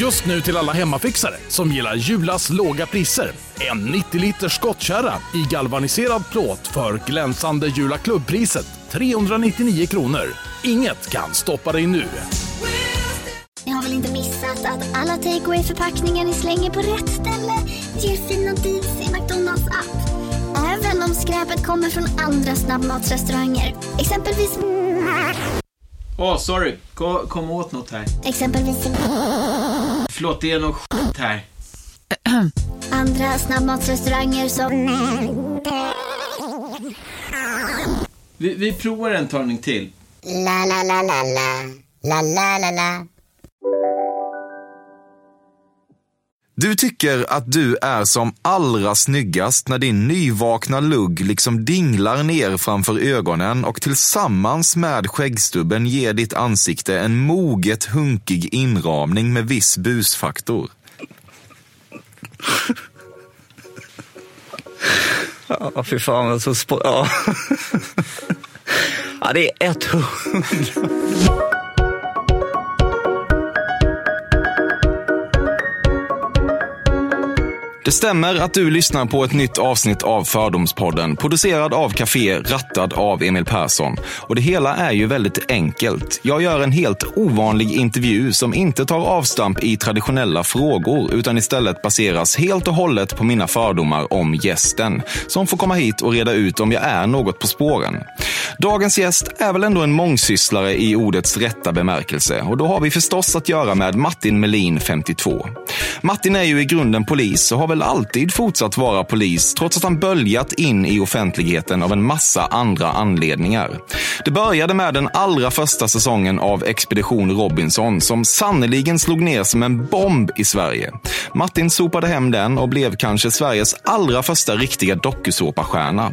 Just nu till alla hemmafixare som gillar Julas låga priser. En 90 liters skottkärra i galvaniserad plåt för glänsande Jula klubbpriset 399 kronor. Inget kan stoppa dig nu. Ni har väl inte missat att alla takeaway förpackningar ni slänger på rätt ställe ger fina deals i McDonalds app. Även om skräpet kommer från andra snabbmatsrestauranger. Exempelvis... Åh, oh, sorry. Kom, kom åt något här. Exempelvis... Förlåt, det är något skit här. Andra snabbmatsrestauranger som... Vi, vi provar en talning till. La, la, la, la, la. La, la, la, la. Du tycker att du är som allra snyggast när din nyvakna lugg liksom dinglar ner framför ögonen och tillsammans med skäggstubben ger ditt ansikte en moget hunkig inramning med viss busfaktor. Ja, fy fan. Alltså, ja. ja, det är 100. Det stämmer att du lyssnar på ett nytt avsnitt av Fördomspodden, producerad av Café, rattad av Emil Persson. Och det hela är ju väldigt enkelt. Jag gör en helt ovanlig intervju som inte tar avstamp i traditionella frågor, utan istället baseras helt och hållet på mina fördomar om gästen, som får komma hit och reda ut om jag är något på spåren. Dagens gäst är väl ändå en mångsysslare i ordets rätta bemärkelse och då har vi förstås att göra med Martin Melin, 52. Martin är ju i grunden polis och har väl alltid fortsatt vara polis trots att han böljat in i offentligheten av en massa andra anledningar. Det började med den allra första säsongen av Expedition Robinson som sannoliken slog ner som en bomb i Sverige. Martin sopade hem den och blev kanske Sveriges allra första riktiga dokusåpastjärna.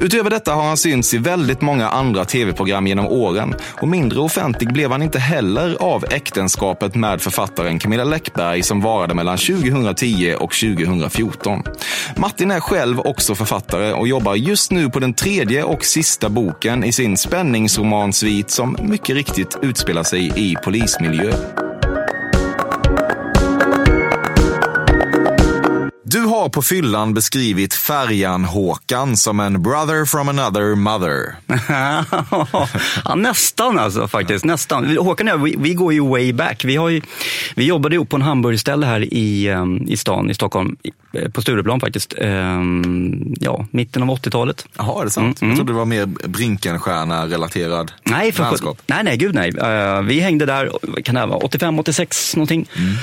Utöver detta har han synts i väldigt många andra tv-program genom åren och mindre offentlig blev han inte heller av äktenskapet med författaren Camilla Läckberg som varade mellan 2010 och 2014. Martin är själv också författare och jobbar just nu på den tredje och sista boken i sin spänningsromansvit som mycket riktigt utspelar sig i polismiljö. Har på fyllan beskrivit Färjan-Håkan som en brother from another mother. ja, nästan alltså faktiskt. Nästan. Håkan och jag, vi, vi, går ju way back. Vi, har ju, vi jobbade ihop på en hamburgerställe här i, um, i stan, i Stockholm. Eh, på Stureplan faktiskt. Um, ja, mitten av 80-talet. Jaha, är det sant? Mm, Jag trodde det var mer Brinkenstjärna-relaterad nej, för, nej, nej, gud nej. Uh, vi hängde där, kan det vara 85, 86 någonting. Mm.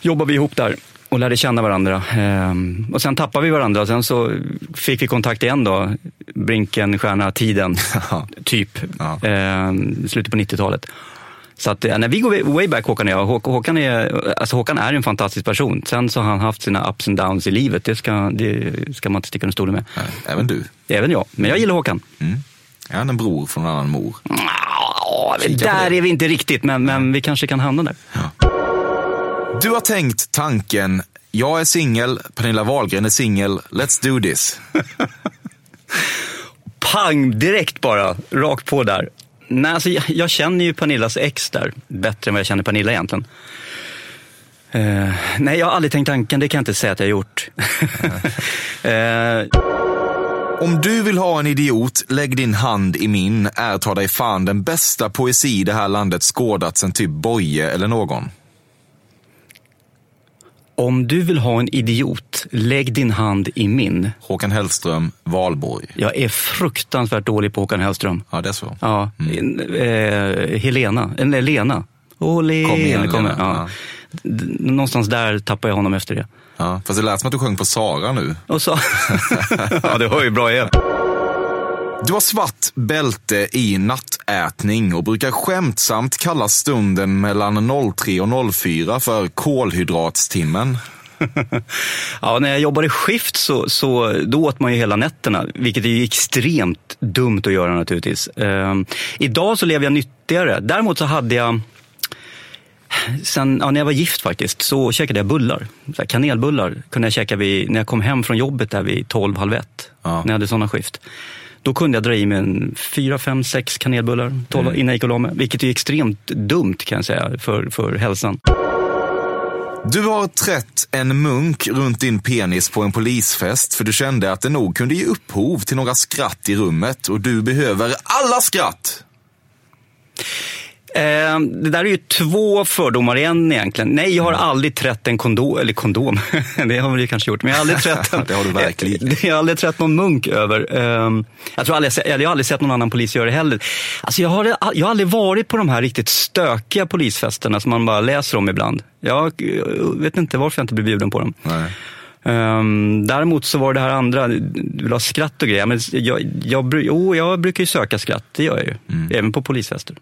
Jobbade vi ihop där och lärde känna varandra. Ehm, och sen tappade vi varandra. Sen så fick vi kontakt igen då. Brinken, stjärna, tiden, typ. Ja. Ehm, slutet på 90-talet. Så att, nej, vi går way back Håkan och jag. Håkan är, alltså Håkan är en fantastisk person. Sen så har han haft sina ups and downs i livet. Det ska, det ska man inte sticka under stolen med. Även du? Även jag. Men jag gillar Håkan. Mm. Är han en bror från en annan mor? Ja, där är vi inte riktigt, men, men vi kanske kan hamna där. Ja. Du har tänkt tanken, jag är singel, Pernilla Wahlgren är singel, let's do this. Pang, direkt bara, rakt på där. Nej, alltså, jag, jag, känner ju Pernillas ex där bättre än vad jag känner Pernilla egentligen. Uh, nej, jag har aldrig tänkt tanken, det kan jag inte säga att jag har gjort. uh, Om du vill ha en idiot, lägg din hand i min, är ta dig fan den bästa poesi det här landet skådat sen typ Boje eller någon. Om du vill ha en idiot, lägg din hand i min. Håkan Hellström, Valborg. Jag är fruktansvärt dålig på Håkan Hellström. Ja, det är så. Ja, mm. eh, Helena, eller Lena. Åh, Lena. Kom igen. Lena. Ja. Ja. Någonstans där tappar jag honom efter det. Ja, fast det lät som att du sjöng på Sara nu. Och så. ja, det var ju bra igen. Du har svart bälte i nattätning och brukar skämtsamt kalla stunden mellan 03 och 04 för kolhydratstimmen. ja, när jag jobbade skift så, så då åt man ju hela nätterna, vilket är extremt dumt att göra naturligtvis. Um, idag så lever jag nyttigare. Däremot så hade jag Sen ja, när jag var gift faktiskt så käkade jag bullar. Så kanelbullar kunde jag käka vid, när jag kom hem från jobbet där vid 12, halv ett. Ja. När jag hade sådana skift. Då kunde jag dra i mig en fyra, fem, sex kanelbullar mm. innan jag gick och la mig. Vilket är extremt dumt kan jag säga för, för hälsan. Du har trätt en munk runt din penis på en polisfest för du kände att det nog kunde ge upphov till några skratt i rummet och du behöver alla skratt. Eh, det där är ju två fördomar igen egentligen. Nej, jag har aldrig trätt en kondom, eller kondom, det har vi kanske gjort, men jag har aldrig trätt en, Det har du verkligen. Jag har aldrig trätt någon munk över. Eh, jag, tror aldrig, jag har aldrig sett någon annan polis göra det heller. Alltså jag, har, jag har aldrig varit på de här riktigt stökiga polisfesterna som man bara läser om ibland. Jag vet inte varför jag inte blev bjuden på dem. Nej. Um, däremot så var det här andra, du vill ha skratt och grejer. Men jag, jag, jo, jag brukar ju söka skratt, det gör jag ju. Även på polisfester.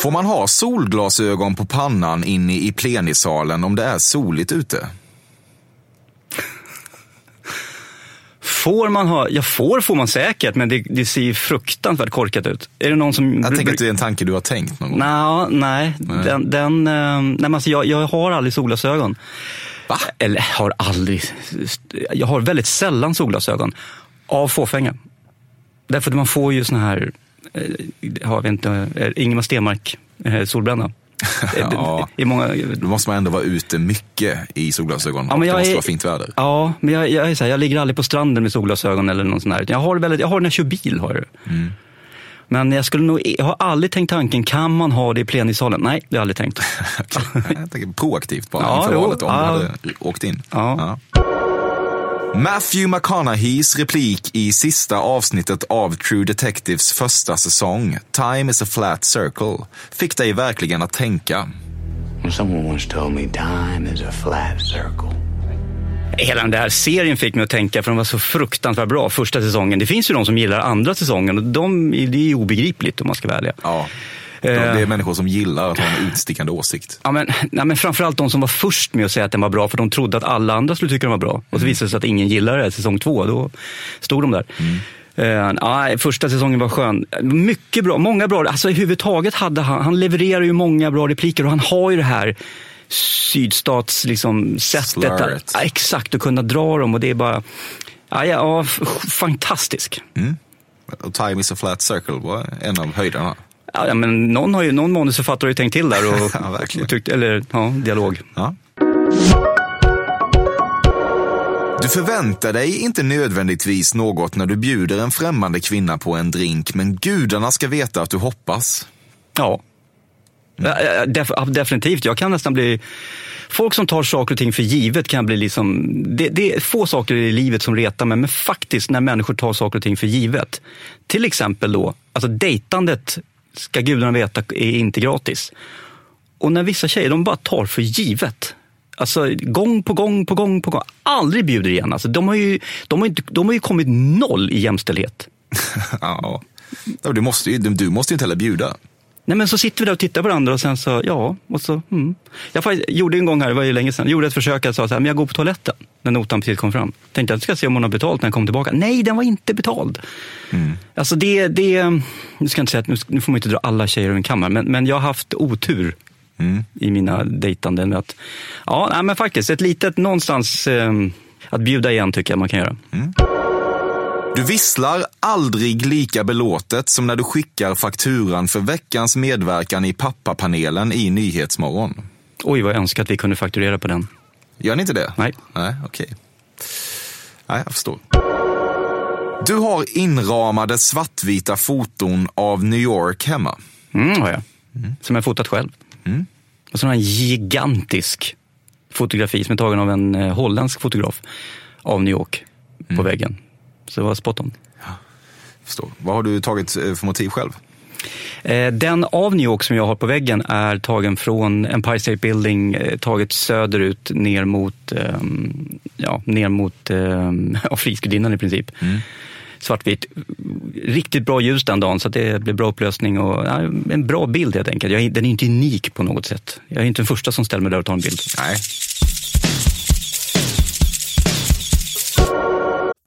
Får man ha solglasögon på pannan inne i plenisalen om det är soligt ute? Får man ha, ja får får man säkert, men det, det ser ju fruktansvärt korkat ut. Är det någon som... Jag tänker att det är en tanke du har tänkt någon gång. Nå, nej, Nej. den, den, eh, nej men alltså jag, jag har aldrig solglasögon. Va? Eller har aldrig, jag har väldigt sällan solglasögon. Av fåfänga. Därför att man får ju såna här, har vi inte, eh, Ingemar Stenmark eh, solbränna. Ja. I många, Då måste man ändå vara ute mycket i solglasögon. Ja, men det jag måste är- vara fint väder. Ja, men jag, jag, är så här, jag ligger aldrig på stranden med solglasögon eller något sånt här. Jag har, det väldigt, jag har det när jag kör bil. Har jag. det. Mm. Men jag, skulle nog, jag har aldrig tänkt tanken, kan man ha det i plenisalen? Nej, det har jag aldrig tänkt. Jag tänker proaktivt bara Ja, inför valet om ja. hade åkt in. Ja. Matthew McConaugheys replik i sista avsnittet av True Detectives första säsong, Time is a flat circle, fick dig verkligen att tänka. Hela den där serien fick mig att tänka, för den var så fruktansvärt bra första säsongen. Det finns ju de som gillar andra säsongen och de, det är obegripligt om man ska välja. Ja, det är människor som gillar att ha en utstickande åsikt. Ja, men, nej, men framförallt de som var först med att säga att den var bra, för de trodde att alla andra skulle tycka den var bra. Och så visade det sig att ingen gillade det, säsong två. Då stod de där. Eh, ja, första säsongen var skön. Mycket bra, många bra. Alltså överhuvudtaget hade han, han levererar ju många bra repliker och han har ju det här sydstats liksom, sättet att, ja, exakt, att kunna dra dem och det är bara, ja, ja, fantastisk. Och Time is a flat circle var en av höjderna. Ja, men någon, har ju, någon manusförfattare har ju tänkt till där och, Ja, och tyckt, eller ja, dialog. Ja. Du förväntar dig inte nödvändigtvis något när du bjuder en främmande kvinna på en drink, men gudarna ska veta att du hoppas. Ja. Ja, def, definitivt. Jag kan nästan bli... Folk som tar saker och ting för givet kan bli liksom... Det, det är få saker i livet som retar mig, men faktiskt när människor tar saker och ting för givet. Till exempel då, alltså dejtandet ska gudarna veta är inte gratis. Och när vissa tjejer, de bara tar för givet. Alltså gång på gång på gång på gång. Aldrig bjuder igen. Alltså, de, har ju, de, har inte, de har ju kommit noll i jämställdhet. Ja. Ja, Du måste ju, du måste ju inte heller bjuda. Nej men så sitter vi där och tittar på varandra och sen så, ja, och så, mm. Jag faktiskt, gjorde en gång här, det var ju länge sedan, gjorde ett försök att sa så här, men jag går på toaletten när notan precis kom fram. Tänkte att jag ska se om hon har betalt när jag kommer tillbaka. Nej, den var inte betald. Alltså det, det, nu ska jag inte säga att nu, nu får man inte dra alla tjejer över en kammare, men, men jag har haft otur i mina dejtanden att, ja, nej, men faktiskt ett litet någonstans, eh, att bjuda igen tycker jag man kan göra. Du visslar aldrig lika belåtet som när du skickar fakturan för veckans medverkan i pappapanelen i Nyhetsmorgon. Oj, vad jag önskar att vi kunde fakturera på den. Gör ni inte det? Nej. Nej, okej. Nej, jag förstår. Du har inramade svartvita foton av New York hemma. Mm, har jag. Som jag fotat själv. Och så har jag en gigantisk fotografi som är tagen av en eh, holländsk fotograf av New York på väggen. Så det var spot on. Förstår. Vad har du tagit eh, för motiv själv? Eh, Den av New York som jag har på väggen är tagen från Empire State Building, eh, taget söderut ner mot, ehm, ja, ner mot ehm, ja, Frihetsgudinnan i princip. Svartvit. Riktigt bra ljus den dagen så det blev bra upplösning och ja, en bra bild helt enkelt. Jag, den är inte unik på något sätt. Jag är inte den första som ställer mig där och tar en bild. Nej.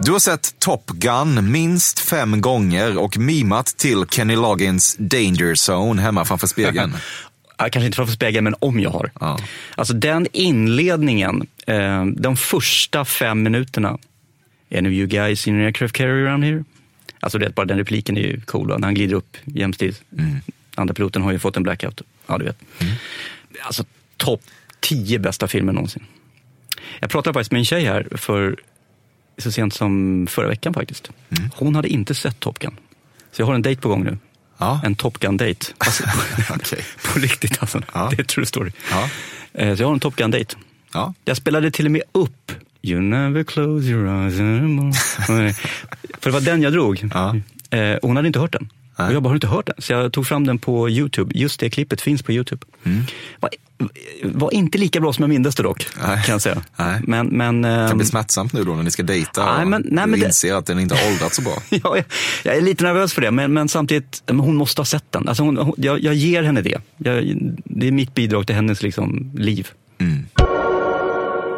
Du har sett Top Gun minst fem gånger och mimat till Kenny Loggins Danger Zone hemma framför spegeln. Kanske inte framför spegeln, men om jag har. Ja. Alltså den inledningen, eh, de första fem minuterna. Any of you guys in an aircraft carrier around here? Alltså det, bara den repliken är ju cool, va? när han glider upp jämsides. Andra piloten har ju fått en blackout. Ja, du vet. Alltså topp 10 bästa filmer någonsin. Jag pratade faktiskt med en tjej här för så sent som förra veckan faktiskt. Hon hade inte sett Top Gun. Så jag har en dejt på gång nu. Ja. En Top Gun-dejt. Alltså, Okej. på riktigt alltså. Ja. Det är true story. Ja. Eh, Så jag har en Top Gun-dejt. Ja. Jag spelade till och med upp You never close your eyes anymore. För det var den jag drog. Ja. Eh, hon hade inte hört den. Nej. Och jag bara, har inte hört den? Så jag tog fram den på Youtube. Just det klippet finns på Youtube. Var, var inte lika bra som jag mindes det dock, Mm. Nej. kan jag säga. Nej. Men, men, Det kan ehm, bli smärtsamt nu då när ni ska dejta Nej, och men- nej, du men det- inser att den inte har åldrats så bra. ja, jag, jag är lite nervös för det, men, men samtidigt, men hon måste ha sett den. Alltså hon, hon, jag, jag ger henne det. Jag, det är mitt bidrag till hennes liksom, liv.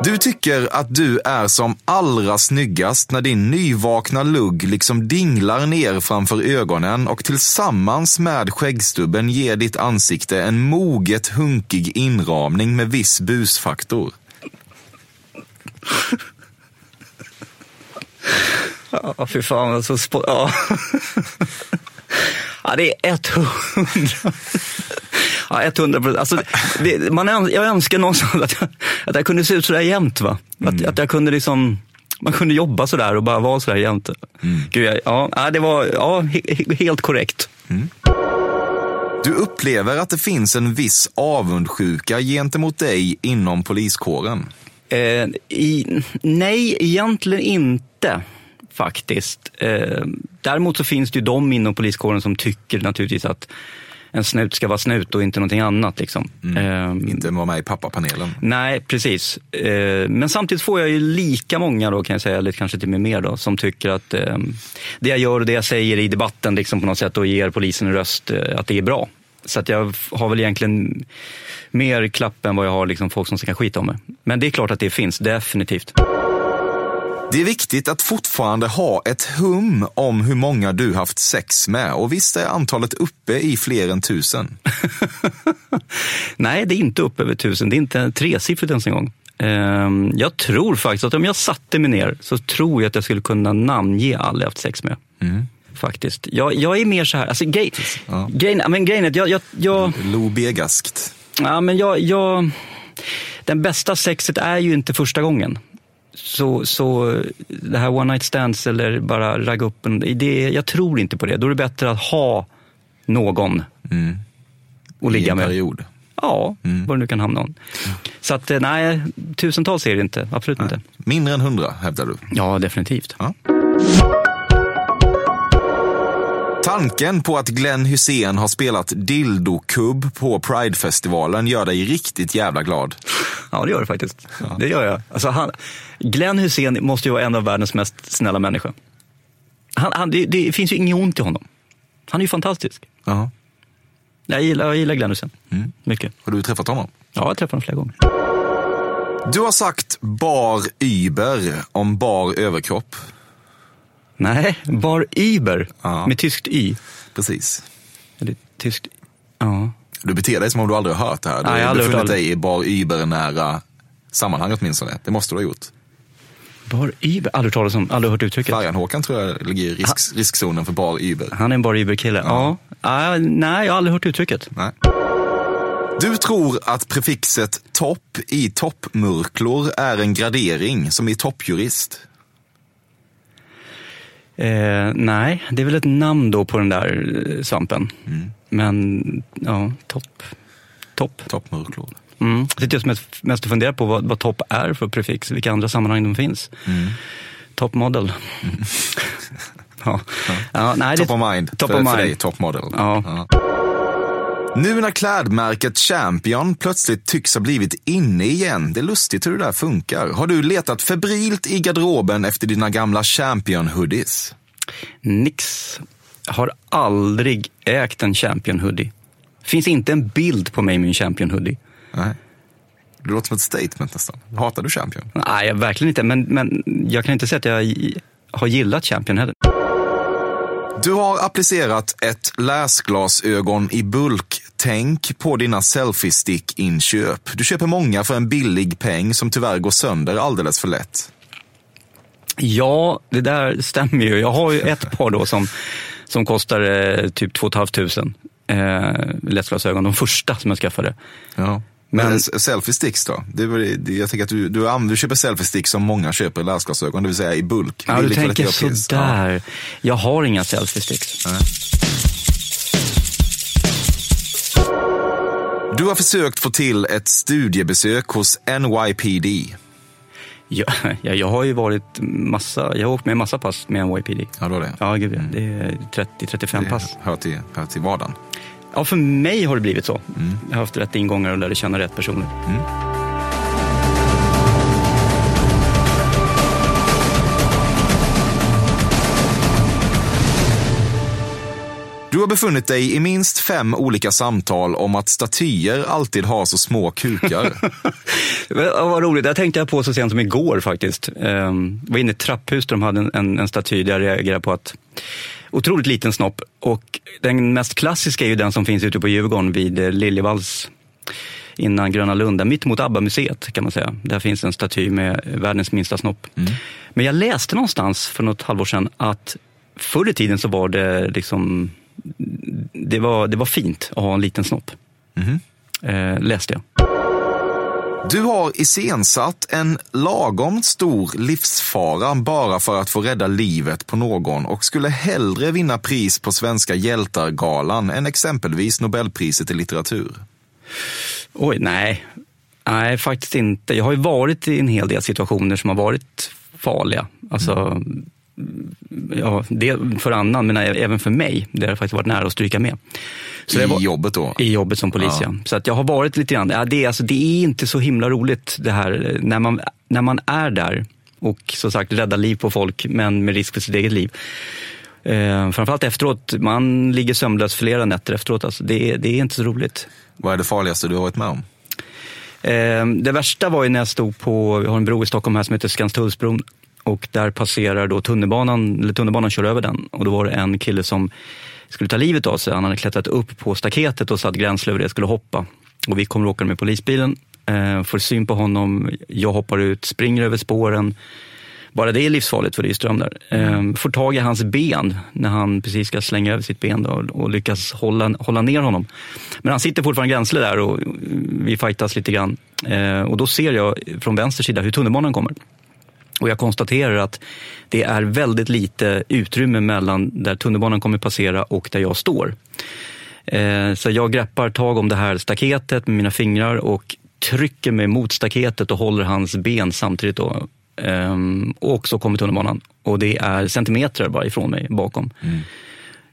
Du tycker att du är som allra snyggast när din nyvakna lugg liksom dinglar ner framför ögonen och tillsammans med skäggstubben ger ditt ansikte en moget hunkig inramning med viss busfaktor. Ja, fy fan. Alltså, spo- ja. ja, det är 100. Ja, 100 procent. Alltså, det, man, jag önskar någonstans att jag, att jag kunde se ut sådär jämt. Va? Att, att jag kunde liksom, man kunde jobba sådär och bara vara sådär jämt. Gud, jag, ja, det var ja, he, he, helt korrekt. Du upplever att det finns en viss avundsjuka gentemot dig inom poliskåren. Eh, i, nej, egentligen inte faktiskt. Eh, däremot så finns det ju de inom poliskåren som tycker naturligtvis att en snut ska vara snut och inte någonting annat. Liksom. Eh, Inte vara med i pappapanelen. Nej, precis. Eh, men samtidigt får jag ju lika många då kan jag säga, eller kanske till och med mer då, som tycker att eh, det jag gör och det jag säger i debatten liksom på något sätt och ger polisen en röst, eh, att det är bra. Så att jag har väl egentligen mer klapp än vad jag har liksom folk som ska skita om mig. Men det är klart att det finns, definitivt. Det är viktigt att fortfarande ha ett hum om hur många du haft sex med och visst är antalet uppe i fler än tusen. Nej, det är inte upp över tusen. Det är inte tresiffrigt ens en gång. Ehm, Jag tror faktiskt att om jag satte mig ner så tror jag att jag skulle kunna namnge alla jag haft sex med. Faktiskt. Jag, jag är mer så här, alltså grej, Ja. grejen, men grejen är att jag, jag, jag, Lo begaskt. ja, men jag, jag, den bästa sexet är ju inte första gången. Så, så det här one night stands eller bara ragga upp en, det, jag tror inte på det. Då är det bättre att ha någon att I ligga en med. period. Ja, var det nu kan hamna någon. Så att eh, nej, tusentals är det inte. Absolut inte. Mindre än hundra hävdar du. Ja, definitivt. Ja. Tanken på att Glenn Hussein har spelat dildokubb på Pridefestivalen gör dig riktigt jävla glad. Ja, det gör det faktiskt. Det gör jag. Alltså, han, Glenn Hussein måste ju vara en av världens mest snälla människor. Han, han, det, det finns ju inget ont i honom. Han är ju fantastisk. Ja. Jag gillar, jag gillar Glenn Hussein. Mycket. Har du träffat honom? Ja, jag har träffat honom flera gånger. Du har sagt bar Uber om bar överkropp. Nej, Bar Iber Ja. med tyskt Y. Precis. Eller tyskt... Ja. Du beter dig som om du aldrig har hört det här. Du har befunnit det. dig i bar Uber-nära sammanhang åtminstone. Det måste du ha gjort. Bar Iber? Aldrig hört talas om, aldrig hört uttrycket. Färjan-Håkan tror jag ligger i risk, riskzonen för bar Uber. Han är en Bar Iber-kille. Ja. Ja. nej, jag har aldrig hört uttrycket. Nej. Du tror att prefixet topp i toppmurklor är en gradering, som i toppjurist. Eh, nej, det är väl ett namn då på den där eh, svampen. Men ja, topp. Topp. Toppmurklor. Mm. Jag sitter just mest, mest och funderar på vad, vad topp är för prefix, vilka andra sammanhang de finns. Top model. ja. Ja, nej, Top det- of mind. Top för, of för mind. dig, top model. Ja. Nu när klädmärket Champion plötsligt tycks ha blivit inne igen. Det är lustigt hur det där funkar. Har du letat febrilt i garderoben efter dina gamla Champion-hoodies? Nix. Har aldrig ägt en Champion hoodie. Finns inte en bild på mig med en Champion hoodie. Nej. Det låter som ett statement nästan. Hatar du Champion? Nej, verkligen inte. Men, men jag kan inte säga att jag har gillat Champion heller. Du har applicerat ett läsglasögon i bulk-tänk på dina selfie-stick-inköp. Du köper många för en billig peng som tyvärr går sönder alldeles för lätt. Ja, det där stämmer ju. Jag har ju ett par då som, som kostar eh, typ 2 500 eh, läsglasögon. De första som jag skaffade. Ja. Men- Men selfie-sticks då? Det det- jag tänker att du, du, du köper selfie-sticks som många köper läsglasögon, det vill säga i bulk. Ja, du tänker sådär. Jag har inga selfie-sticks. Du har försökt få till ett studiebesök hos NYPD. Jag, jag, jag har ju varit massa, jag har åkt med massa pass med NYPD. Ja, då det. Ja, gud ja. Det är 30-35 Det pass. hör till, hör till vardagen. Ja, för mig har det blivit så. Jag har haft rätt ingångar och lärde känna rätt personer. Du har befunnit dig i minst fem olika samtal om att statyer alltid har så små kukar. Vad roligt, det tänkte jag på så sent som igår faktiskt. Ehm, var inne i ett trapphus där de hade en, en, en staty där jag reagerade på att otroligt liten snopp. Och den mest klassiska är ju den som finns ute på Djurgården vid eh, Liljevalchs innan Gröna Lund, där mitt mot ABBA-museet kan man säga. Där finns en staty med världens minsta snopp. Men jag läste någonstans för något halvår sedan att förr i tiden så var det liksom det var, det var fint att ha en liten snopp. Eh, läste jag. Du har iscensatt en lagom stor livsfara bara för att få rädda livet på någon och skulle hellre vinna pris på Svenska hjältar-galan än exempelvis Nobelpriset i litteratur. Oj, nej. Nej, faktiskt inte. Jag har ju varit i en hel del situationer som har varit farliga. Alltså, ja, det för annan, men även för mig. Det har faktiskt varit nära att stryka med. Så I var, jobbet då? I jobbet som polis, ja. Så att jag har varit lite grann, ja, det, är, alltså, det är inte så himla roligt det här när man, när man är där och som sagt räddar liv på folk, men med risk för sitt eget liv. Eh, framförallt efteråt, man ligger sömnlös flera nätter efteråt. Alltså, det, är- det är inte så roligt. Vad är det farligaste du har varit med om? Eh, Det värsta var ju när jag stod på, vi har en bro i Stockholm här som heter Skanstullsbron och där passerar då tunnelbanan, eller tunnelbanan kör över den och då var det en kille som skulle ta livet av sig. Han hade klättrat upp på staketet och satt gränslurig och skulle hoppa. Och vi kommer åka med polisbilen, eh, får syn på honom, jag hoppar ut, springer över spåren. Bara det är livsfarligt för det är ström där. Eh, får tag i hans ben när han precis ska slänga över sitt ben då, och lyckas hålla, hålla ner honom. Men han sitter fortfarande gränsle där och vi fightas lite grann. Eh, och då ser jag från vänster sida hur tunnelbanan kommer. Och jag konstaterar att det är väldigt lite utrymme mellan där tunnelbanan kommer passera och där jag står. Eh, Så jag greppar tag om det här staketet med mina fingrar och trycker mig mot staketet och håller hans ben samtidigt. Då. Ehm, Och så kommer tunnelbanan och det är centimeter bara ifrån mig bakom.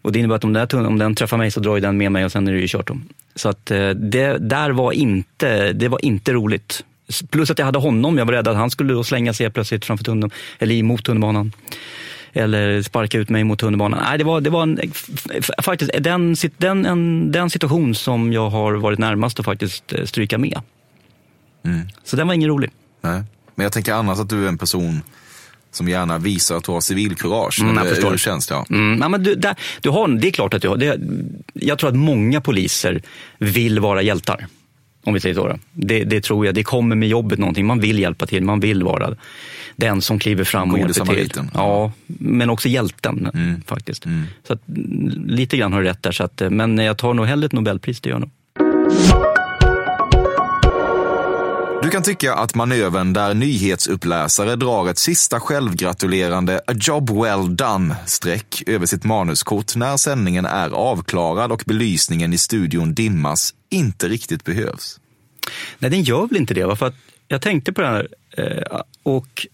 Och det innebär att om tunn- om den träffar mig så drar den med mig och sen är det ju kört. Då. Så att eh, det där var inte, det var inte roligt. Plus att jag hade honom, jag var rädd att han skulle slänga sig plötsligt framför tunneln, eller emot tunnelbanan. Eller sparka ut mig mot tunnelbanan. Nej, det var, det var en, faktiskt den, den, en, den situation som jag har varit närmast att faktiskt eh, stryka med. Så den var ingen rolig. Nej. Men jag tänker annars att du är en person som gärna visar att du har civilkurage. Mm, jag förstår. ur tjänst, ja. Mm, men du, där, du har, det är klart att du har. Det, jag tror att många poliser vill vara hjältar. Om vi säger så. Det, det tror jag. Det kommer med jobbet någonting. Man vill hjälpa till. Man vill vara den som kliver fram och hjälper till. Ja, men också hjälten faktiskt. Så att, mm, lite grann har du rätt där. Så att, men jag tar nog hellre ett Nobelpris, det gör jag nog. Kan tycka att manövern där nyhetsuppläsare drar ett sista självgratulerande “a job well done”-streck över sitt manuskort när sändningen är avklarad och belysningen i studion dimmas inte riktigt behövs. Nej, den gör väl inte det. va? För att jag tänkte på det här eh, och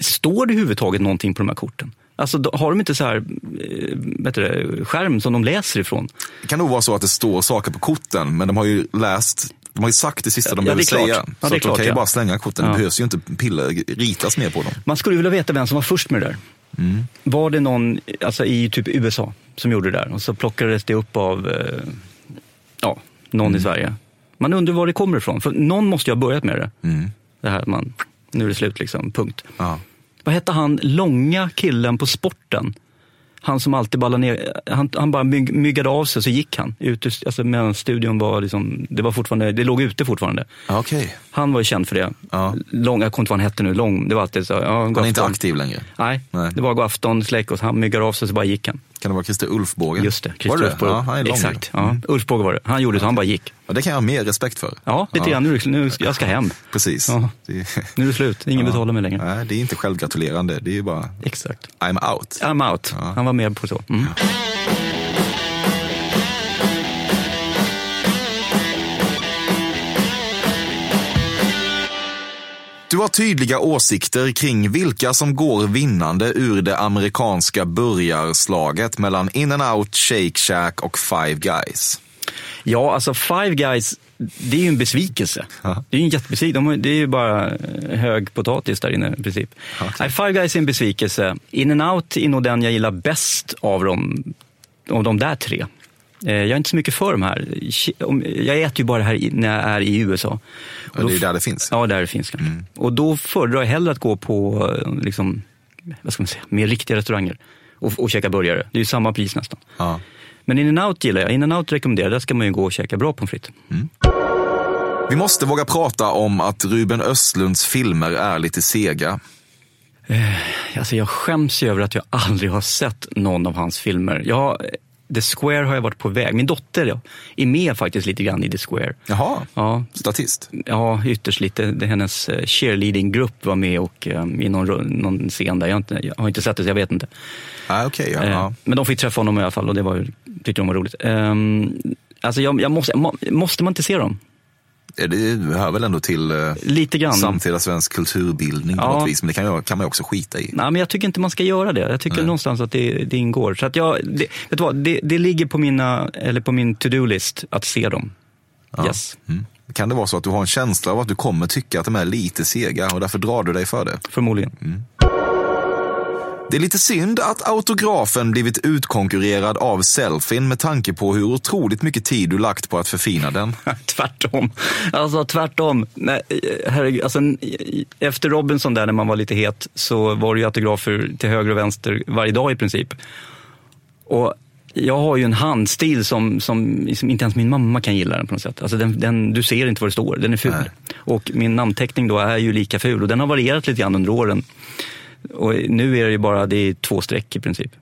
står det överhuvudtaget någonting på de här korten? Alltså, har de inte så här, eh, vet du, skärm som de läser ifrån? Det kan nog vara så att det står saker på korten, men de har ju läst de har ju sagt det sista de Ja, behöver säga. Ja, så de kan ju ja. bara slänga korten. Ja. Det behövs ju inte piller, ritas mer på dem. Man skulle vilja veta vem som var först med det där. Mm. Var det någon alltså i typ USA som gjorde det där och så plockades det upp av eh, ja, någon Mm. i Sverige. Man undrar var det kommer ifrån, för någon måste ju ha börjat med det. Mm. Det här man, nu är det slut liksom, punkt. Vad hette han långa killen på sporten? Han som alltid ballade ner, han, han bara myg, myggade av sig så gick han. Ut, alltså medan studion var liksom, det var fortfarande, det låg ute fortfarande. Okej. Han var ju känd för det. Ja. Lång, jag kommer inte ihåg vad han hette nu, lång, det var alltid så. Ja, Han är inte aktiv längre. Nej, Nej. det var god afton, släck och han myggade av sig så bara gick han. Kan det vara Christer Ulfbåge? Just det, Christer det? Ulfbåge. Ja, han är lång Exakt, ja. Ulfbåge var det. Han gjorde så, han bara gick. Ja, det kan jag ha mer respekt för. Ja, lite grann. Nu, ska- jag ska hem. Precis. Ja. Det, Nu är det slut, ingen Ja. betalar mig längre. nej, det är inte självgratulerande. Det är ju bara Exakt. I'm out. I'm out. Ja. Han var med på så. Mm. Du har tydliga åsikter kring vilka som går vinnande ur det amerikanska burgarslaget mellan In-N-Out, Shake Shack och Five Guys. Ja, alltså Five Guys, det är ju en besvikelse. Ja. Det är ju en jättebesvikelse. De Det är ju bara eh, hög potatis där inne i princip. Nej, Five Guys är en besvikelse. In-N-Out är nog den jag gillar bäst av dem, av de där tre. Eh, Jag är inte så mycket för de här. Jag äter ju bara det här när jag är i USA. Och Och det är där det finns. Ja, där det finns kanske. Och då föredrar jag hellre att gå på eh, liksom, vad ska man säga, mer riktiga restauranger och, och käka burgare. Det är ju samma pris nästan. Ja. Men In-N-Out gillar jag. In-N-Out rekommenderar jag. Där ska man ju gå och käka bra pommes frites. Vi måste våga prata om att Ruben Östlunds filmer är lite sega. Alltså jag skäms ju över att jag aldrig har sett någon av hans filmer. Jag, The Square har jag varit på väg. Min dotter är med faktiskt lite grann i The Square. Jaha, Ja, statist. ja ytterst lite. Hennes eh, cheerleading-grupp var med och, eh, i någon, någon scen där. Jag har, inte, jag har inte sett det så jag vet inte. Ah, Okej, ja. Eh, ja. Men de fick träffa honom i alla fall och det var, tyckte de var roligt. Um, alltså jag, jag måste, må, måste man inte se dem? Det hör väl ändå till eh, Lite grann. samtida svensk kulturbildning på Ja. något vis, men det kan, kan man också skita i. Nej, men jag tycker inte man ska göra det. Jag tycker Nej. någonstans att det, det ingår. Så att jag, det, vet du vad, det, det ligger på, mina, eller på min to-do-list att se dem. Ja. Yes, Mm. Kan det vara så att du har en känsla av att du kommer tycka att de är lite sega och därför drar du dig för det? förmodligen. Det är lite synd att autografen blivit utkonkurrerad av selfien med tanke på hur otroligt mycket tid du lagt på att förfina den. tvärtom. Alltså tvärtom. Nej, herregud, alltså, efter Robinson där när man var lite het så var det ju autografer till höger och vänster varje dag i princip. Och jag har ju en handstil som, som, som inte ens min mamma kan gilla den på något sätt. Alltså den, den, du ser inte vad det står, den är ful. Nej. Och min namnteckning då är ju lika ful och den har varierat lite grann under åren. Och nu är det ju bara det är två streck i princip.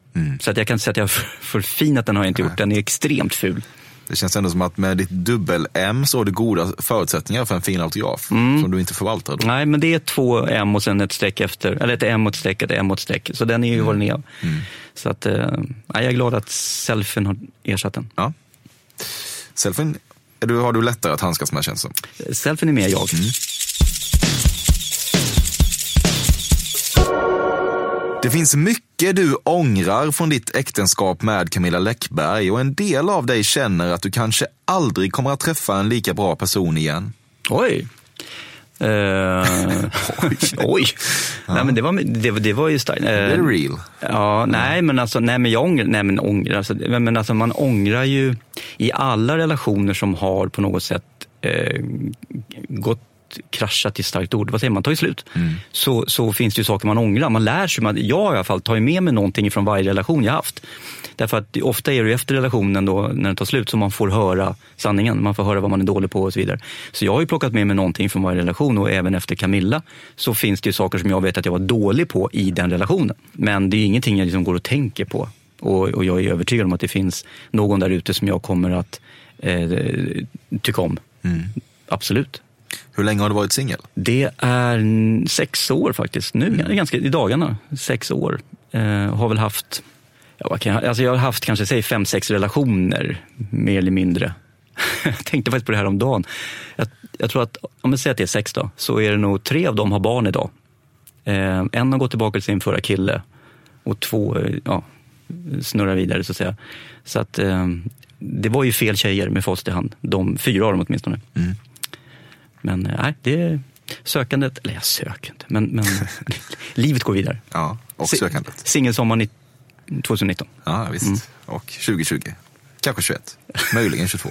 Så att jag kan inte säga att jag har för- förfinat den har jag inte gjort. Den är extremt ful. Det känns ändå som att med ditt dubbel-M så har du goda förutsättningar för en fin autograf som du inte förvaltar. Då. Nej, men det är två M och sen ett streck efter. Eller ett M och ett streck, ett M och ett streck. Så den är ju vad den är. Så att, eh, nej, jag är glad att selfien har ersatt den. Ja. Du, har du lättare att handskas med känns som. Selfien är mer jag. Det finns mycket du ångrar från ditt äktenskap med Camilla Läckberg och en del av dig känner att du kanske aldrig kommer att träffa en lika bra person igen. Oj! Eh, oj! Nej, men det var, det, det var ju starkt. Eh, Det är real. Ja, nej men alltså, nej men jag ångrar, nej men ångrar, alltså, men alltså man ångrar ju i alla relationer som har på något sätt eh, gått kraschat i starkt ord, vad säger man, tagit slut. Så, så finns det ju saker man ångrar. Man lär sig, man, jag i alla fall tar ju med mig någonting från varje relation jag haft. Därför att ofta är det ju efter relationen då, när den tar slut, som man får höra sanningen. Man får höra vad man är dålig på och så vidare. Så jag har ju plockat med mig någonting från varje relation och även efter Camilla så finns det ju saker som jag vet att jag var dålig på i den relationen. Men det är ju ingenting jag liksom går och tänker på. Och, och jag är övertygad om att det finns någon där ute som jag kommer att eh, tycka om. Absolut. Hur länge har du varit singel? Det är sex år faktiskt. Nu, Mm. ganska, i dagarna. Sex år. Eh, har väl haft, ja, kan jag, alltså jag har haft kanske säg fem, sex relationer, mer eller mindre. jag tänkte faktiskt på det här om dagen. Jag, jag tror att, om jag säger att det är sex då, så är det nog tre av dem har barn idag. Eh, en har gått tillbaka till sin förra kille och två eh, ja, snurrar vidare så att säga. Så att eh, det var ju fel tjejer med facit i hand. De, fyra av dem åtminstone. Mm. Men eh, nej, det är sökandet, eller jag söker inte, men, men livet går vidare. Ja, och sökandet. Singelsommar ni- 2019. Ja, visst. Mm. Och 2020. Kanske 21. Möjligen 22.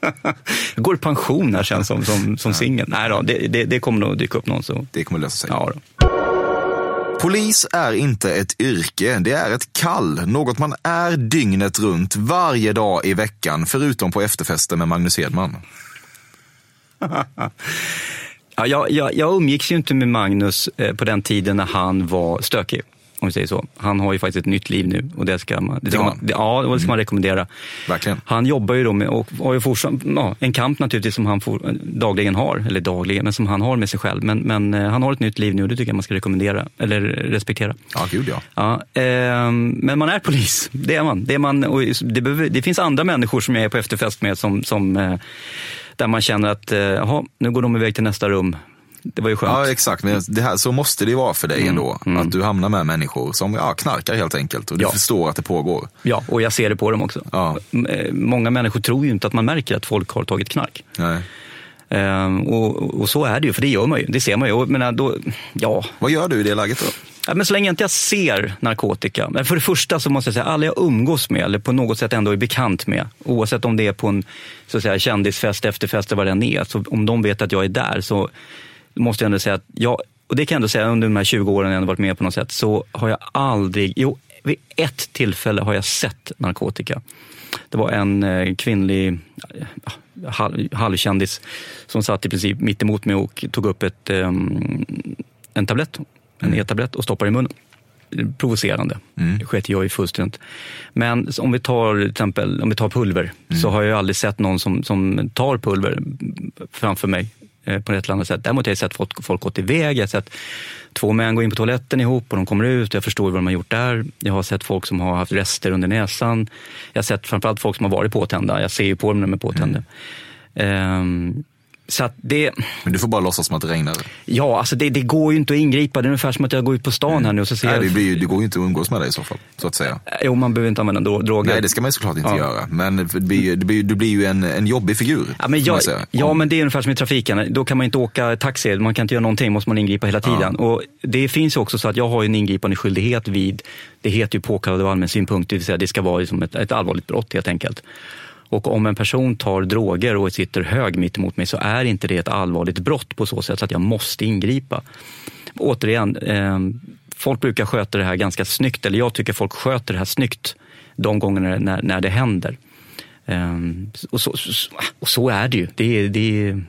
Jag går i pension här sen som, som, som singel. Nej då, det, det, det kommer nog dyka upp någon. Så. Det kommer lösa sig. Ja, då. Polis är inte ett yrke, det är ett kall. Något man är dygnet runt, varje dag i veckan, förutom på efterfester med Magnus Hedman. Ja, jag, jag, jag umgicks ju inte med Magnus eh, på den tiden när han var stökig. Om vi säger så. Han har ju faktiskt ett nytt liv nu och det ska man, det ska man, ja, det ska man rekommendera. Verkligen. Han jobbar ju då med, och har ju fortsatt, ja, en kamp naturligtvis som han for, dagligen har, eller dagligen, men som han har med sig själv. Men, men eh, han har ett nytt liv nu och det tycker jag man ska rekommendera, eller respektera. Ja, gud ja. Ja, ehm, men man är polis, det är man. Det, är man och det, behöver, det finns andra människor som jag är på efterfest med som, som, eh, där man känner att eh, jaha, nu går de iväg till nästa rum. Det var ju skönt. Ja, exakt. Men det här, så måste det ju vara för dig ändå. Att du hamnar med människor som ja, knarkar helt enkelt. Och du Ja. förstår att det pågår. Ja, och jag ser det på dem också. Ja. Eh, Många människor tror ju inte att man märker att folk har tagit knark. Nej. Ehm, och, och så är det ju, för det gör man ju. Det ser man ju. Menar, då, ja, Vad gör du i det läget då? Ja, men så länge inte jag ser narkotika. Men för det första så måste jag säga, alla jag umgås med eller på något sätt ändå är bekant med, oavsett om det är på en så att säga, kändisfest, efterfest eller vad det än är, så om de vet att jag är där så måste jag ändå säga att jag, och det kan jag ändå säga under de här 20 åren jag ändå varit med på något sätt, så har jag aldrig, jo, vid ett tillfälle har jag sett narkotika. Det var en eh, kvinnlig eh, halv, halvkändis som satt i princip mitt emot mig och tog upp ett, ehm, en tablett, en e-tablett och stoppade i munnen. Provocerande. Det sket jag i fullständigt. Men om vi tar till exempel om vi tar pulver så har jag aldrig sett någon som, som tar pulver framför mig eh, på ett eller annat sätt. Däremot har jag sett folk, folk gått iväg. Jag har sett två män gå in på toaletten ihop och de kommer ut. Jag förstår vad de har gjort där. Jag har sett folk som har haft rester under näsan. Jag har sett framförallt folk som har varit påtända. Jag ser ju på dem när de är påtända. Ehm, så det, Men du får bara låtsas som att det regnar. ja, alltså det, det går ju inte att ingripa. Det är ungefär som att jag går ut på stan här nu och så ser Nej, jag... det, blir, det går ju inte att umgås med dig i så fall, så att säga. Jo, man behöver inte använda dro- droger. Nej, det ska man ju såklart inte Ja. göra. Men det blir, det blir, du blir ju en, en jobbig figur. Ja, men, jag, ja, men det är ungefär som i trafiken. Då kan man inte åka taxi, man kan inte göra någonting, måste man ingripa hela tiden. Och det finns ju också så att jag har ju en ingripande skyldighet vid, det heter ju påkallad av allmän synpunkt, det vill säga det ska vara liksom ett, ett allvarligt brott helt enkelt. Och om en person tar droger och sitter hög mitt emot mig så är inte det ett allvarligt brott på så sätt att jag måste ingripa. Återigen, eh, folk brukar sköta det här ganska snyggt, eller jag tycker folk sköter det här snyggt de gångerna när, när det händer. Ehm, och, så, och så är det ju. Det är, det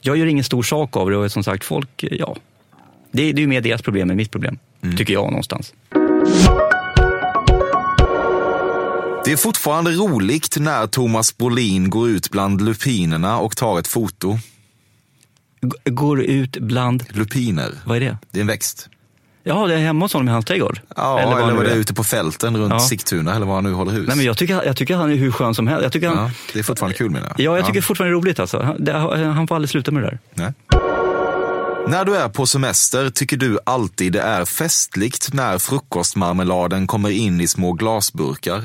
jag gör ingen stor sak av det och som sagt, folk, ja. Det, det är ju mer deras problem än mitt problem, tycker jag någonstans. Det är fortfarande roligt när Thomas Brolin går ut bland lupinerna och tar ett foto. G- Går ut bland, Lupiner, vad är det? det är en växt. Ja, det är hemma hos honom i hans trädgård. Ja, eller, eller var det är. ute på fälten runt Ja. Sigtuna eller var han nu håller hus. Nej, men jag, tycker, jag tycker han är hur skön som helst. Jag tycker han, ja, det är fortfarande kul menar jag. Ja, jag tycker fortfarande det är roligt alltså. Han, det, han får aldrig sluta med det där. Nej. När du är på semester tycker du alltid det är festligt när frukostmarmeladen kommer in i små glasburkar.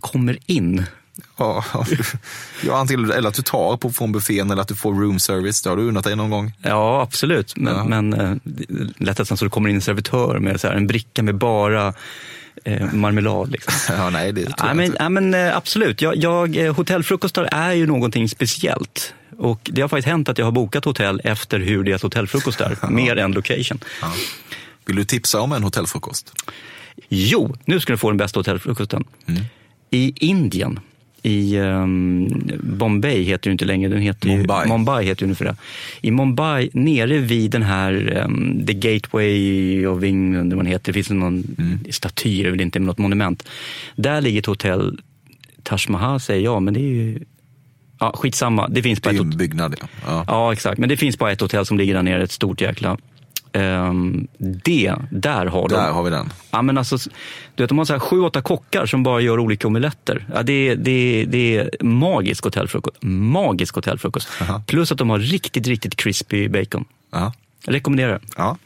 Kommer in. Ja, ja, antingen, eller att du tar på från buffén eller att du får room service. Det har du unnat dig någon gång. Ja, absolut. Men, Ja. men är lätt att det kommer in en servitör med så här, en bricka med bara eh, marmelad. Liksom. Ja, nej, det tror Ja, jag men, inte. ja, men eh, absolut. Jag, jag, eh, hotellfrukostar är ju någonting speciellt. Och det har faktiskt hänt att jag har bokat hotell efter hur deras hotellfrukost är, mer än location. Vill du tipsa om en hotellfrukost? Jo, nu ska du få den bästa hotellfrukosten. Mm. I Indien, i ehm, Bombay heter det inte längre, den heter Mumbai. Ju, Mumbai heter det nu för det. I Mumbai, nere vid den här ehm, The Gateway of England, vad heter, det finns någon Mm. staty, det är inte, men något monument. Där ligger ett hotell, Taj Mahal säger jag, men det är ju Ja, skitsamma. Det finns Det på är ett ju en byggnad. Ja. Ja. Ja, exakt. Men det finns bara ett hotell som ligger där nere, ett stort jäkla. Ehm, det, där har de. Där har vi den. Ja, men alltså, du vet, de har så här sju, åtta kockar som bara gör olika omeletter. Ja, det, är- det, det är magisk hotellfrukost. Magisk hotellfrukost. Aha. Plus att de har riktigt, riktigt crispy bacon. Ja. Jag rekommenderar. Ja.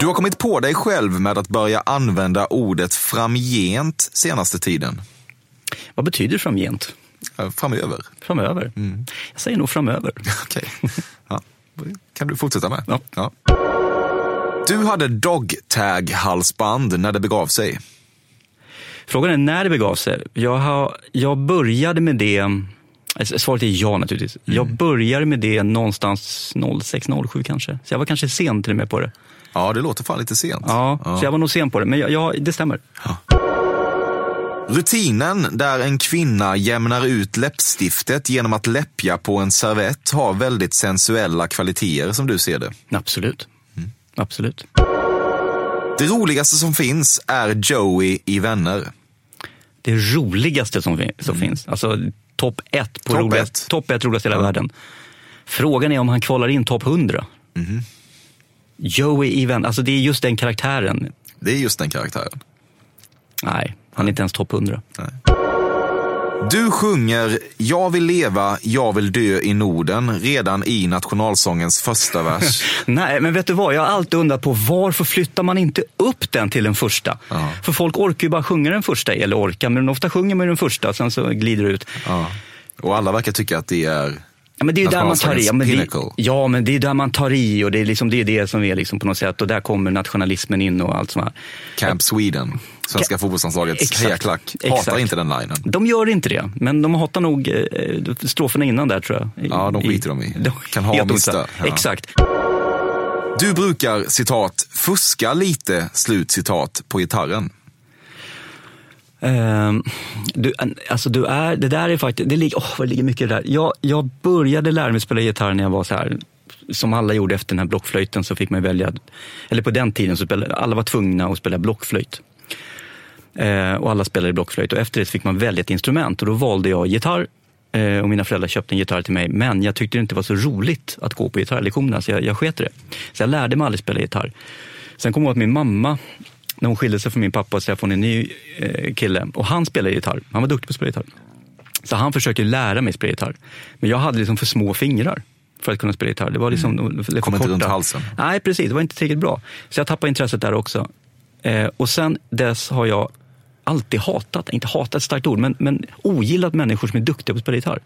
Du har kommit på dig själv med att börja använda ordet framgent senaste tiden. Vad betyder framgent? Framöver. Framöver? Mm. Jag säger nog framöver. Okej. Ja. Kan du fortsätta med. Ja. Du hade dogtag-halsband när det begav sig. Frågan är när det begav sig. Jag, har, jag började med det, alltså, svaret är ja naturligtvis. Jag började med det någonstans 06-07 kanske. Så jag var kanske sen till och med på det. Ja, det låter fan lite sent. Ja, så jag var nog sen på det. Men jag, jag, det stämmer. Rutinen där en kvinna jämnar ut läppstiftet genom att läppja på en servett har väldigt sensuella kvaliteter som du ser det. Absolut. Absolut. Det roligaste som finns är Joey i Vänner. Det roligaste som, fin- som finns. Alltså topp ett på Topp roligast, ett. topp ett roligast i hela världen. Frågan är om han kvalar in topp 100. Joey Even, alltså det är just den karaktären. Det är just den karaktären. Nej, han är inte ens topp 100. Du sjunger “Jag vill leva, jag vill dö i Norden” redan i nationalsångens första vers. Nej, men vet du vad? Jag har alltid undrat på varför flyttar man inte upp den till den första? Ja. För folk orkar ju bara sjunga den första, eller orkar, men ofta sjunger man den första, sen så glider det ut. Ja. Och alla verkar tycka att det är... Ja, men det är ju där man tar i. Ja men, det, ja, men det är där man tar i och det är, liksom, det, är det som är liksom på något sätt. Och där kommer nationalismen in och allt sånt här. Camp Sweden, svenska Ka- fotbollslandslagets hejaklack, hatar Exakt. inte den linen. De gör inte det, men de hatar nog eh, stroferna innan där tror jag. Ja, de skiter de i. De, Kan ha mista. Ja. Exakt. Du brukar, citat, fuska lite, slut citat, på gitarren. Ehm, du, alltså du är, det där är faktiskt, det ligger, åh, vad det ligger mycket i det där. Jag, jag började lära mig spela gitarr när jag var så här, som alla gjorde efter den här blockflöjten så fick man välja, eller på den tiden så spelade, alla var tvungna att spela blockflöjt. Uh, och alla spelade blockflöjt och efter det så fick man välja ett instrument och då valde jag gitarr uh, och mina föräldrar köpte en gitarr till mig men jag tyckte det inte var så roligt att gå på gitarrlektionerna så jag, jag sket i det. Så jag lärde mig aldrig spela gitarr. Sen kom jag ihåg att min mamma, när hon skilde sig från min pappa och skaffade en ny eh, kille och han spelade gitarr. Han var duktig på att spela gitarr. Så han försökte lära mig spela gitarr. Men jag hade liksom för små fingrar för att kunna spela gitarr. Det var liksom mm. för Kom inte runt halsen. Nej, precis. Det var inte tillräckligt bra. Så jag tappade intresset där också. Eh, och sen dess har jag alltid hatat, inte hatat ett starkt ord, men, men ogillat människor som är duktiga på att spela gitarr.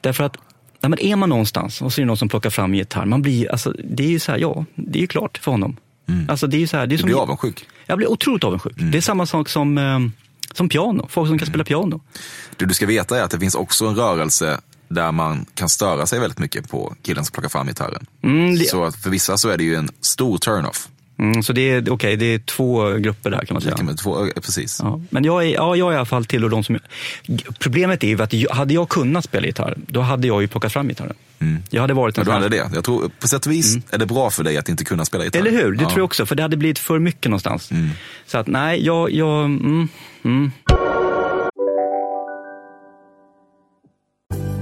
Därför att nej, men är man någonstans och så är det någon som plockar fram gitarr, man blir, alltså, det är ju så här, ja, det är ju klart för honom. Alltså, det är så här, det är Du som, blir avundsjuk. Jag blir otroligt avundsjuk. Det är samma sak som, eh, som piano, folk som kan spela piano. Det du ska veta är att det finns också en rörelse där man kan störa sig väldigt mycket på killen som plockar fram gitarren. Mm, det- Så för vissa så är det ju en stor turn-off. Mm, så det är, okay, det är två grupper där kan man säga. Med två, precis. Ja, men jag är, ja, jag är i alla fall tillhör de som... Problemet är ju att jag, hade jag kunnat spela gitarr, då hade jag ju plockat fram gitarren. Jag hade varit en Men du sån här- hade det. Jag tror på sätt och vis är det bra för dig att inte kunna spela gitarr. Eller hur? Det Ja. tror jag också, för det hade blivit för mycket någonstans. Så att nej, jag... jag mm, mm.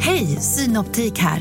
Hej, Synoptik här.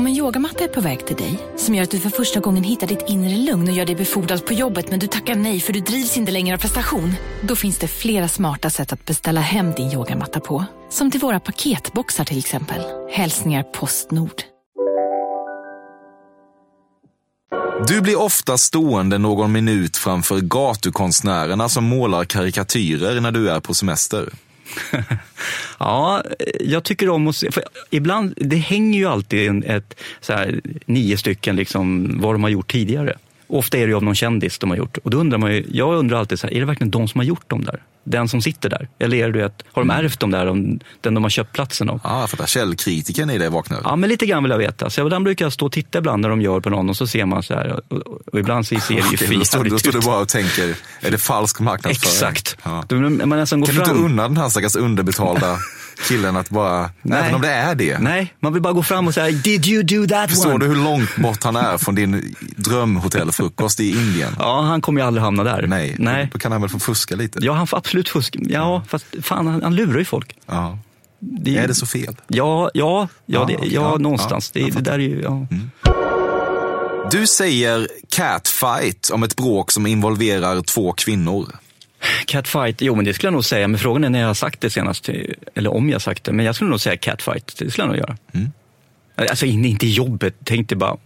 Om en yogamatta är på väg till dig, som gör att du för första gången hittar ditt inre lugn och gör dig befordrad på jobbet men du tackar nej för du drivs inte längre av prestation. Då finns det flera smarta sätt att beställa hem din yogamatta på. Som till våra paketboxar till exempel. Hälsningar Postnord. Du blir ofta stående någon minut framför gatukonstnärerna som målar karikatyrer när du är på semester. Ja, jag tycker om att se, för ibland, det hänger ju alltid en, ett, så här, nio stycken liksom, vad de har gjort tidigare. Ofta är det ju av någon kändis de har gjort. Och då undrar man ju, jag undrar alltid, så här, är det verkligen de som har gjort dem där? Den som sitter där? Eller är det att, har de ärvt dem där, om- den de har köpt platsen av? Ja, jag fattar. Källkritiken i dig vaknar. Ja, men lite grann vill jag veta. Så ibland brukar jag stå och titta ibland när de gör på någon och så ser man så här. Och, och, ibland så ser det ju för då, står, du bara och tänker, är det falsk marknadsföring? Exakt. Ja. Vill man nästan gå Kan du fram. inte unna den här stackars underbetalda killen att bara, Nej. även om det är det. Nej, man vill bara gå fram och säga Did you do that Förstår one? du hur långt bort han är från din drömhotellfrukost i Indien? Ja, han kommer ju aldrig hamna där. Nej, Nej. då kan han väl få fuska lite? Ja, han får absolut fuska. Ja, fast fan, han, han lurar ju folk. Ja. Det, Är det så fel? Ja, ja, ja, det, ja, Ja, någonstans. ja, det, det där är ju, ja. Du säger catfight om ett bråk som involverar två kvinnor. Catfight, jo men det skulle jag nog säga. Men frågan är när jag har sagt det senast. Eller om jag har sagt det. Men jag skulle nog säga catfight. Det skulle jag nog göra. Mm. Alltså in- inte i jobbet. Tänk dig bara.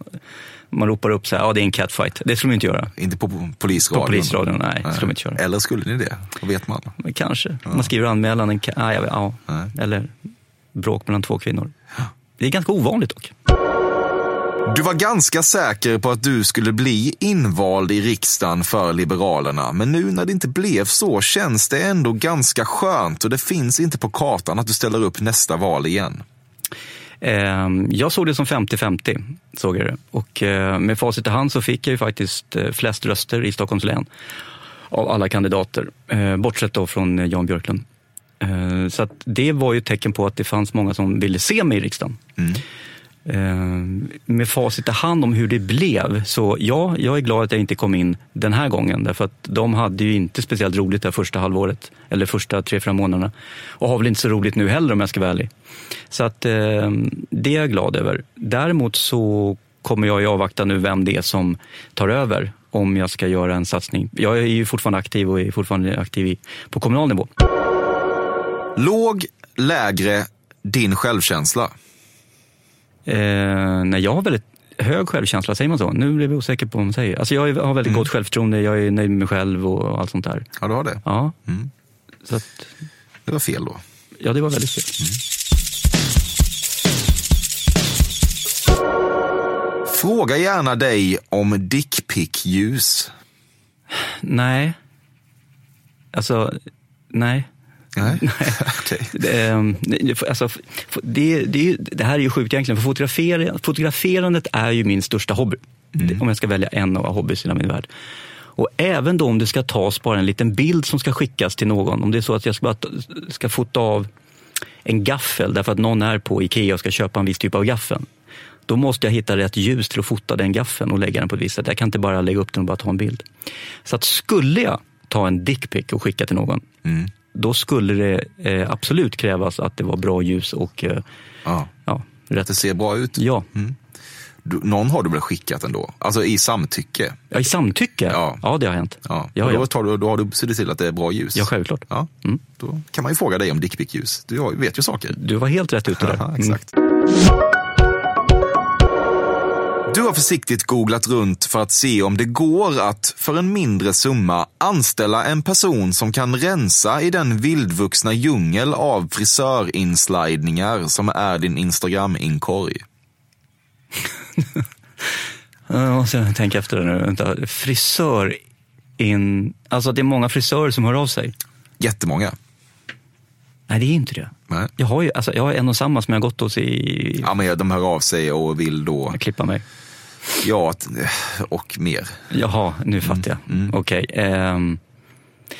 Man ropar upp så här, ja det är en catfight. Det skulle man inte göra. Inte på polisradion? På polisradion, nej. Det skulle man inte köra. Eller skulle ni det? Vad vet man? Men kanske. Man skriver anmälan, en, jag vet, ja. eller bråk mellan två kvinnor. Det är ganska ovanligt dock. Du var ganska säker på att du skulle bli invald i riksdagen för Liberalerna, men nu när det inte blev så känns det ändå ganska skönt och det finns inte på kartan att du ställer upp nästa val igen. Ehm, Jag såg det som 50-50, såg jag det. Och eh, med facit i hand så fick jag ju faktiskt eh, flest röster i Stockholms län av alla kandidater, eh, bortsett då från Jan Björklund. Så det var ju ett tecken på att det fanns många som ville se mig i riksdagen. Eh, Eh, med facit i hand om hur det blev, så ja, jag är glad att jag inte kom in den här gången. Därför att de hade ju inte speciellt roligt det första halvåret, eller första tre, fyra månaderna. Och har väl inte så roligt nu heller om jag ska vara ärlig. Så att eh, det är jag glad över. Däremot så kommer jag ju avvakta nu vem det är som tar över om jag ska göra en satsning. Jag är ju fortfarande aktiv och är fortfarande aktiv på kommunal nivå. Låg, lägre, din självkänsla? Eh, nej, jag har väldigt hög självkänsla, säger man så? Nu blev jag osäker på vad man säger. Alltså jag har väldigt gott självförtroende, jag är nöjd med mig själv och allt sånt där. Ja, du har det? Ja. Mm. Så att, Det var fel då. ja, det var väldigt fel. Fråga gärna dig om dickpick-ljus. Nej. Alltså, nej. Nej. Det, ehm, det- alltså, det, det, det här är ju sjukt egentligen, för fotografera, fotograferandet är ju min största hobby. Det- Om jag ska välja en av hobbys i min värld. Och även då om det ska tas bara en liten bild som ska skickas till någon. Om det är så att jag ska, ska fota av en gaffel därför att någon är på Ikea och ska köpa en viss typ av gaffel. Då måste jag hitta rätt ljus till att fota den gaffeln och lägga den på ett visst sätt. Jag kan inte bara lägga upp den och bara ta en bild. Så att skulle jag ta en dickpic och skicka till någon, då skulle det eh, absolut krävas att det var bra ljus och eh, Ja. ja, Att det ser bra ut? Ja. Du, någon har du väl skickat ändå? Alltså i samtycke? Ja, i samtycke? Ja, ja det har hänt. Ja. Ja, då, tar du, då har du sett till att det är bra ljus? Ja, självklart. Ja. Då kan man ju fråga dig om dickpick-ljus. Du vet ju saker. Du var helt rätt ute där. Ja, Mm. Du har försiktigt googlat runt för att se om det går att för en mindre summa anställa en person som kan rensa i den vildvuxna djungel av frisörinslidningar som är din Instagram-inkorg. Jag måste tänka efter det nu. Vänta. Frisör in... Alltså det är många frisörer som hör av sig. Jättemånga. Nej, det är inte det. Nej. Jag har ju alltså, jag har en och samma som jag har gått hos i... Ja, men de hör av sig och vill då... Klippa mig. Ja, och mer. Jaha, nu fattar jag. Okej. ehm,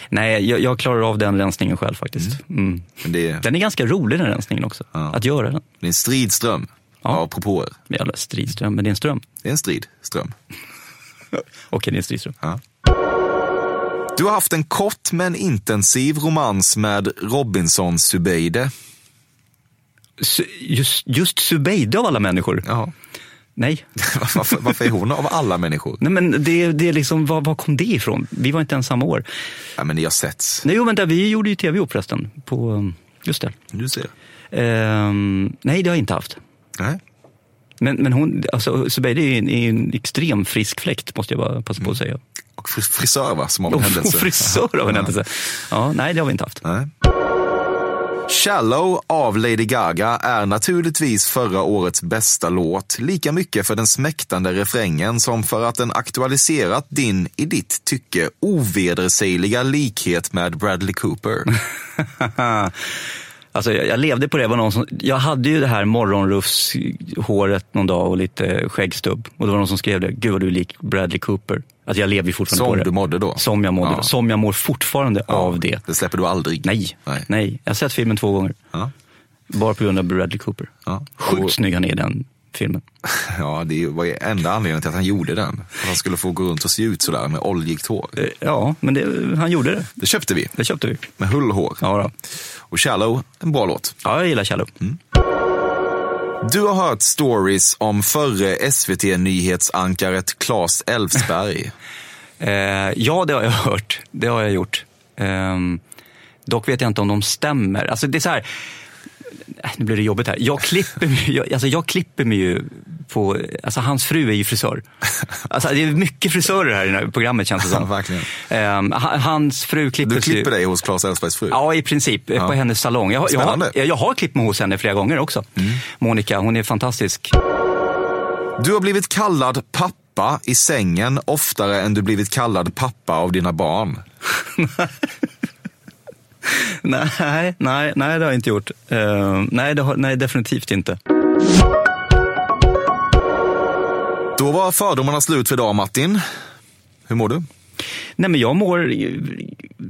nej, jag, jag klarar av den rensningen själv faktiskt. Mm. Men det, Den är ganska rolig den rensningen också. Att göra den. det är en stridström av propåer. Jävla stridström, men det är en ström. Det är en stridström. Okej, det är en stridström. Ja. Du har haft en kort men intensiv romans med Robinson Subeide. Su- Just, just Subeide av alla människor? Ja. Nej. varför, varför är hon av alla människor? Nej, men det, det är liksom, var, var kom det ifrån? Vi var inte ens samma år. Ja, men ni har setts. Nej, jo, vänta, vi gjorde ju tv ihop förresten. På, just det. Du ser. Ehm, nej, det har jag inte haft. Nej. Men, men hon, alltså Zubeide är en, är en extrem frisk fläkt, måste jag bara passa på att säga. Och fris- frisör va, som av en händelse. och frisör av en händelse. Ja, nej, det har vi inte haft. Nej. Shallow av Lady Gaga är naturligtvis förra årets bästa låt, lika mycket för den smäktande refrängen som för att den aktualiserat din, i ditt tycke, ovedersägliga likhet med Bradley Cooper. Alltså jag, jag levde på det. Var någon som, jag hade ju det här morgonrufshåret någon dag och lite skäggstubb. Och det var någon som skrev det. Gud vad du är lik Bradley Cooper. Alltså jag lever ju fortfarande Som på det. du mådde då? Som jag mådde Ja. då. Som jag mår fortfarande av det. Det släpper du aldrig? Nej. Nej. Nej. Jag har sett filmen två gånger. Ja. Bara på grund av Bradley Cooper. Ja. Sjukt Och- snygg han är i den filmen. Ja, det var enda anledningen till att han gjorde den. Att han skulle få gå runt och se ut sådär med oljigt hår. Eh, Ja, men det, han gjorde det. Det köpte vi. Det köpte vi. Med hull och hår. Ja, då. Och Shallow, en bra låt. ja jag gillar Shallow. Du har hört stories om förre SVT-nyhetsankaret Claes Elfsberg. Eh, ja, det har jag hört. Det har jag gjort. Eh, dock vet jag inte om de stämmer. Alltså det är så här, nu blir det jobbigt här. Jag klipper, mig- jag, alltså jag klipper mig ju på, alltså hans fru är ju frisör. Alltså det är mycket frisörer här i det här programmet känns det som. Ja, verkligen. Ha- hans fru klipper Du klipper dig hos Claes Elfsbergs fru? Ja, i princip. eh, Ja. På hennes salong. Jag, jag, Spännande. Mm. jag har klippt mig hos henne flera gånger också. Monica, hon är fantastisk. Du har blivit kallad pappa i sängen oftare än du blivit kallad pappa av dina barn. nej, nej, nej, det har jag inte gjort. Ehm, nej, det har, nej, definitivt inte. Då var fördomarna slut för idag, Martin. Hur mår du? Nej, men jag mår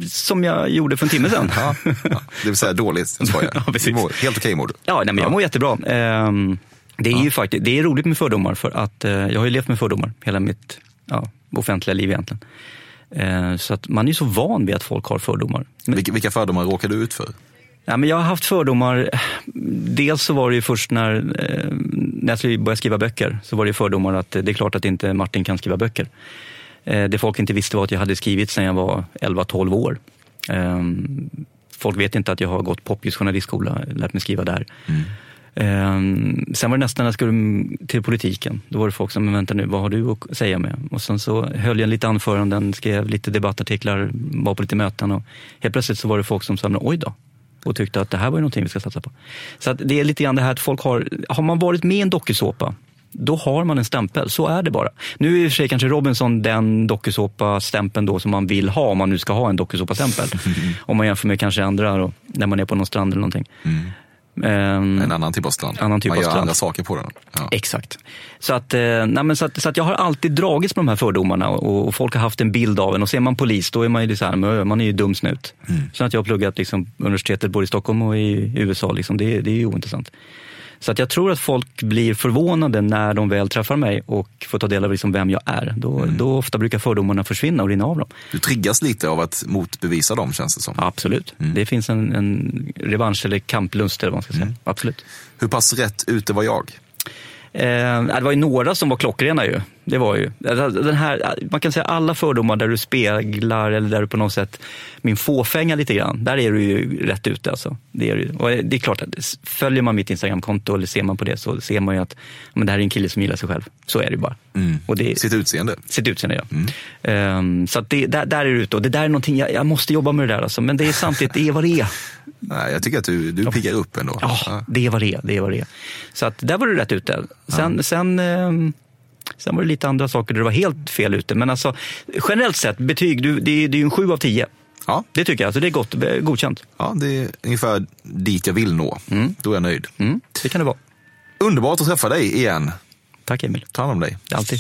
som jag gjorde för en timme sedan. Ja, ja. Det vill säga dåligt, jag skojar. Ja, precis. Mår, helt okej mår du. Ja, nej, men jag Ja. mår jättebra. Ehm, det är ju faktiskt, det är roligt med fördomar för att eh, jag har ju levt med fördomar hela mitt offentliga liv egentligen. Eh, så att man är ju så van vid att folk har fördomar. Vilka fördomar råkar du ut för? ja, men jag har haft fördomar, dels så var det ju först när, eh, när jag skulle börja skriva böcker, så var det fördomar att det är klart att inte Martin kan skriva böcker. Eh, det folk inte visste var att jag hade skrivit sedan jag var 11-12 år. Ehm, folk vet inte att jag har gått Poppius journalistskola, lärt mig skriva där. Ehm, sen var det nästan när jag skulle till politiken. Då var det folk som, men vänta nu, vad har du att säga med? Och sen så höll jag lite anföranden, skrev lite debattartiklar, var på lite möten och helt plötsligt så var det folk som sa, oj då. Och tyckte att det här var någonting vi ska satsa på. Så att det är lite grann det här att folk har, har man varit med i en dokusåpa, då har man en stämpel. Så är det bara. Nu är i och för sig kanske Robinson den dokusåpa-stämpeln då som man vill ha, om man nu ska ha en dokusåpa-stämpel. om man jämför med kanske andra då, när man är på någon strand eller någonting. Ehm, En annan typ av strand. Annan typ Man av gör strand. andra saker på den. Ja. Exakt. Så att, eh, nej så, att, så att jag har alltid dragits med de här fördomarna och, och folk har haft en bild av en. Och ser man polis, då är man ju så här, man är ju dum snut. Sen att jag har pluggat liksom, universitetet både i Stockholm och i USA, liksom, det, det är ju ointressant. Så att jag tror att folk blir förvånade när de väl träffar mig och får ta del av liksom vem jag är. Då, då ofta brukar fördomarna försvinna och rinna av dem. Du triggas lite av att motbevisa dem, känns det som. Absolut. Det finns en, en revansch eller kamplust eller vad man ska säga. Absolut. Hur pass rätt ute var jag? Eh, det var ju några som var klockrena ju. Det var ju. Den här, man kan säga alla fördomar där du speglar eller där du på något sätt min fåfänga lite grann. Där är du ju rätt ute alltså. Det är, och det är klart att följer man mitt Instagramkonto eller ser man på det så ser man ju att men det här är en kille som gillar sig själv. Så är det ju bara. Och det, Sitt utseende. sitt utseende ja. Ehm, så att det, där, där är du ute och det där är någonting, jag, jag måste jobba med det där alltså. Men det är samtidigt, det är vad det är. Nej, jag tycker att du, du piggar upp ändå. Ja, det är vad det är. Det är, vad det är. Så att där var du rätt ute. Sen, sen, ehm, sen var det lite andra saker där du var helt fel ute. Men alltså, generellt sett, betyg, du, det, är, det är ju en sju av tio. Ja. Det tycker jag. Alltså, det är gott, godkänt. Ja, det är ungefär dit jag vill nå. Då är jag nöjd. Mm, det kan det vara. Underbart att träffa dig igen. Tack Emil. Ta hand om dig. Alltid.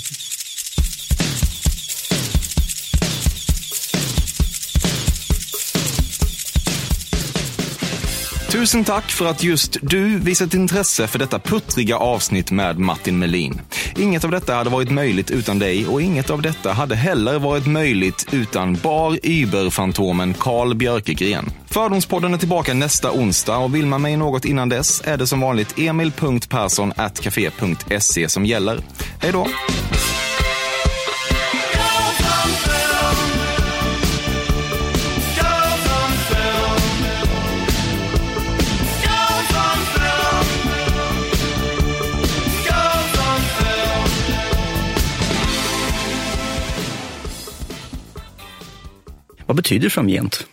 Tusen tack för att just du visat intresse för detta puttriga avsnitt med Martin Melin. Inget av detta hade varit möjligt utan dig och inget av detta hade heller varit möjligt utan bar Uber-fantomen Carl Björkegren. Fördomspodden är tillbaka nästa onsdag och vill man mig något innan dess är det som vanligt emil.perssonatcafe.se som gäller. Hej då! Vad betyder framgent?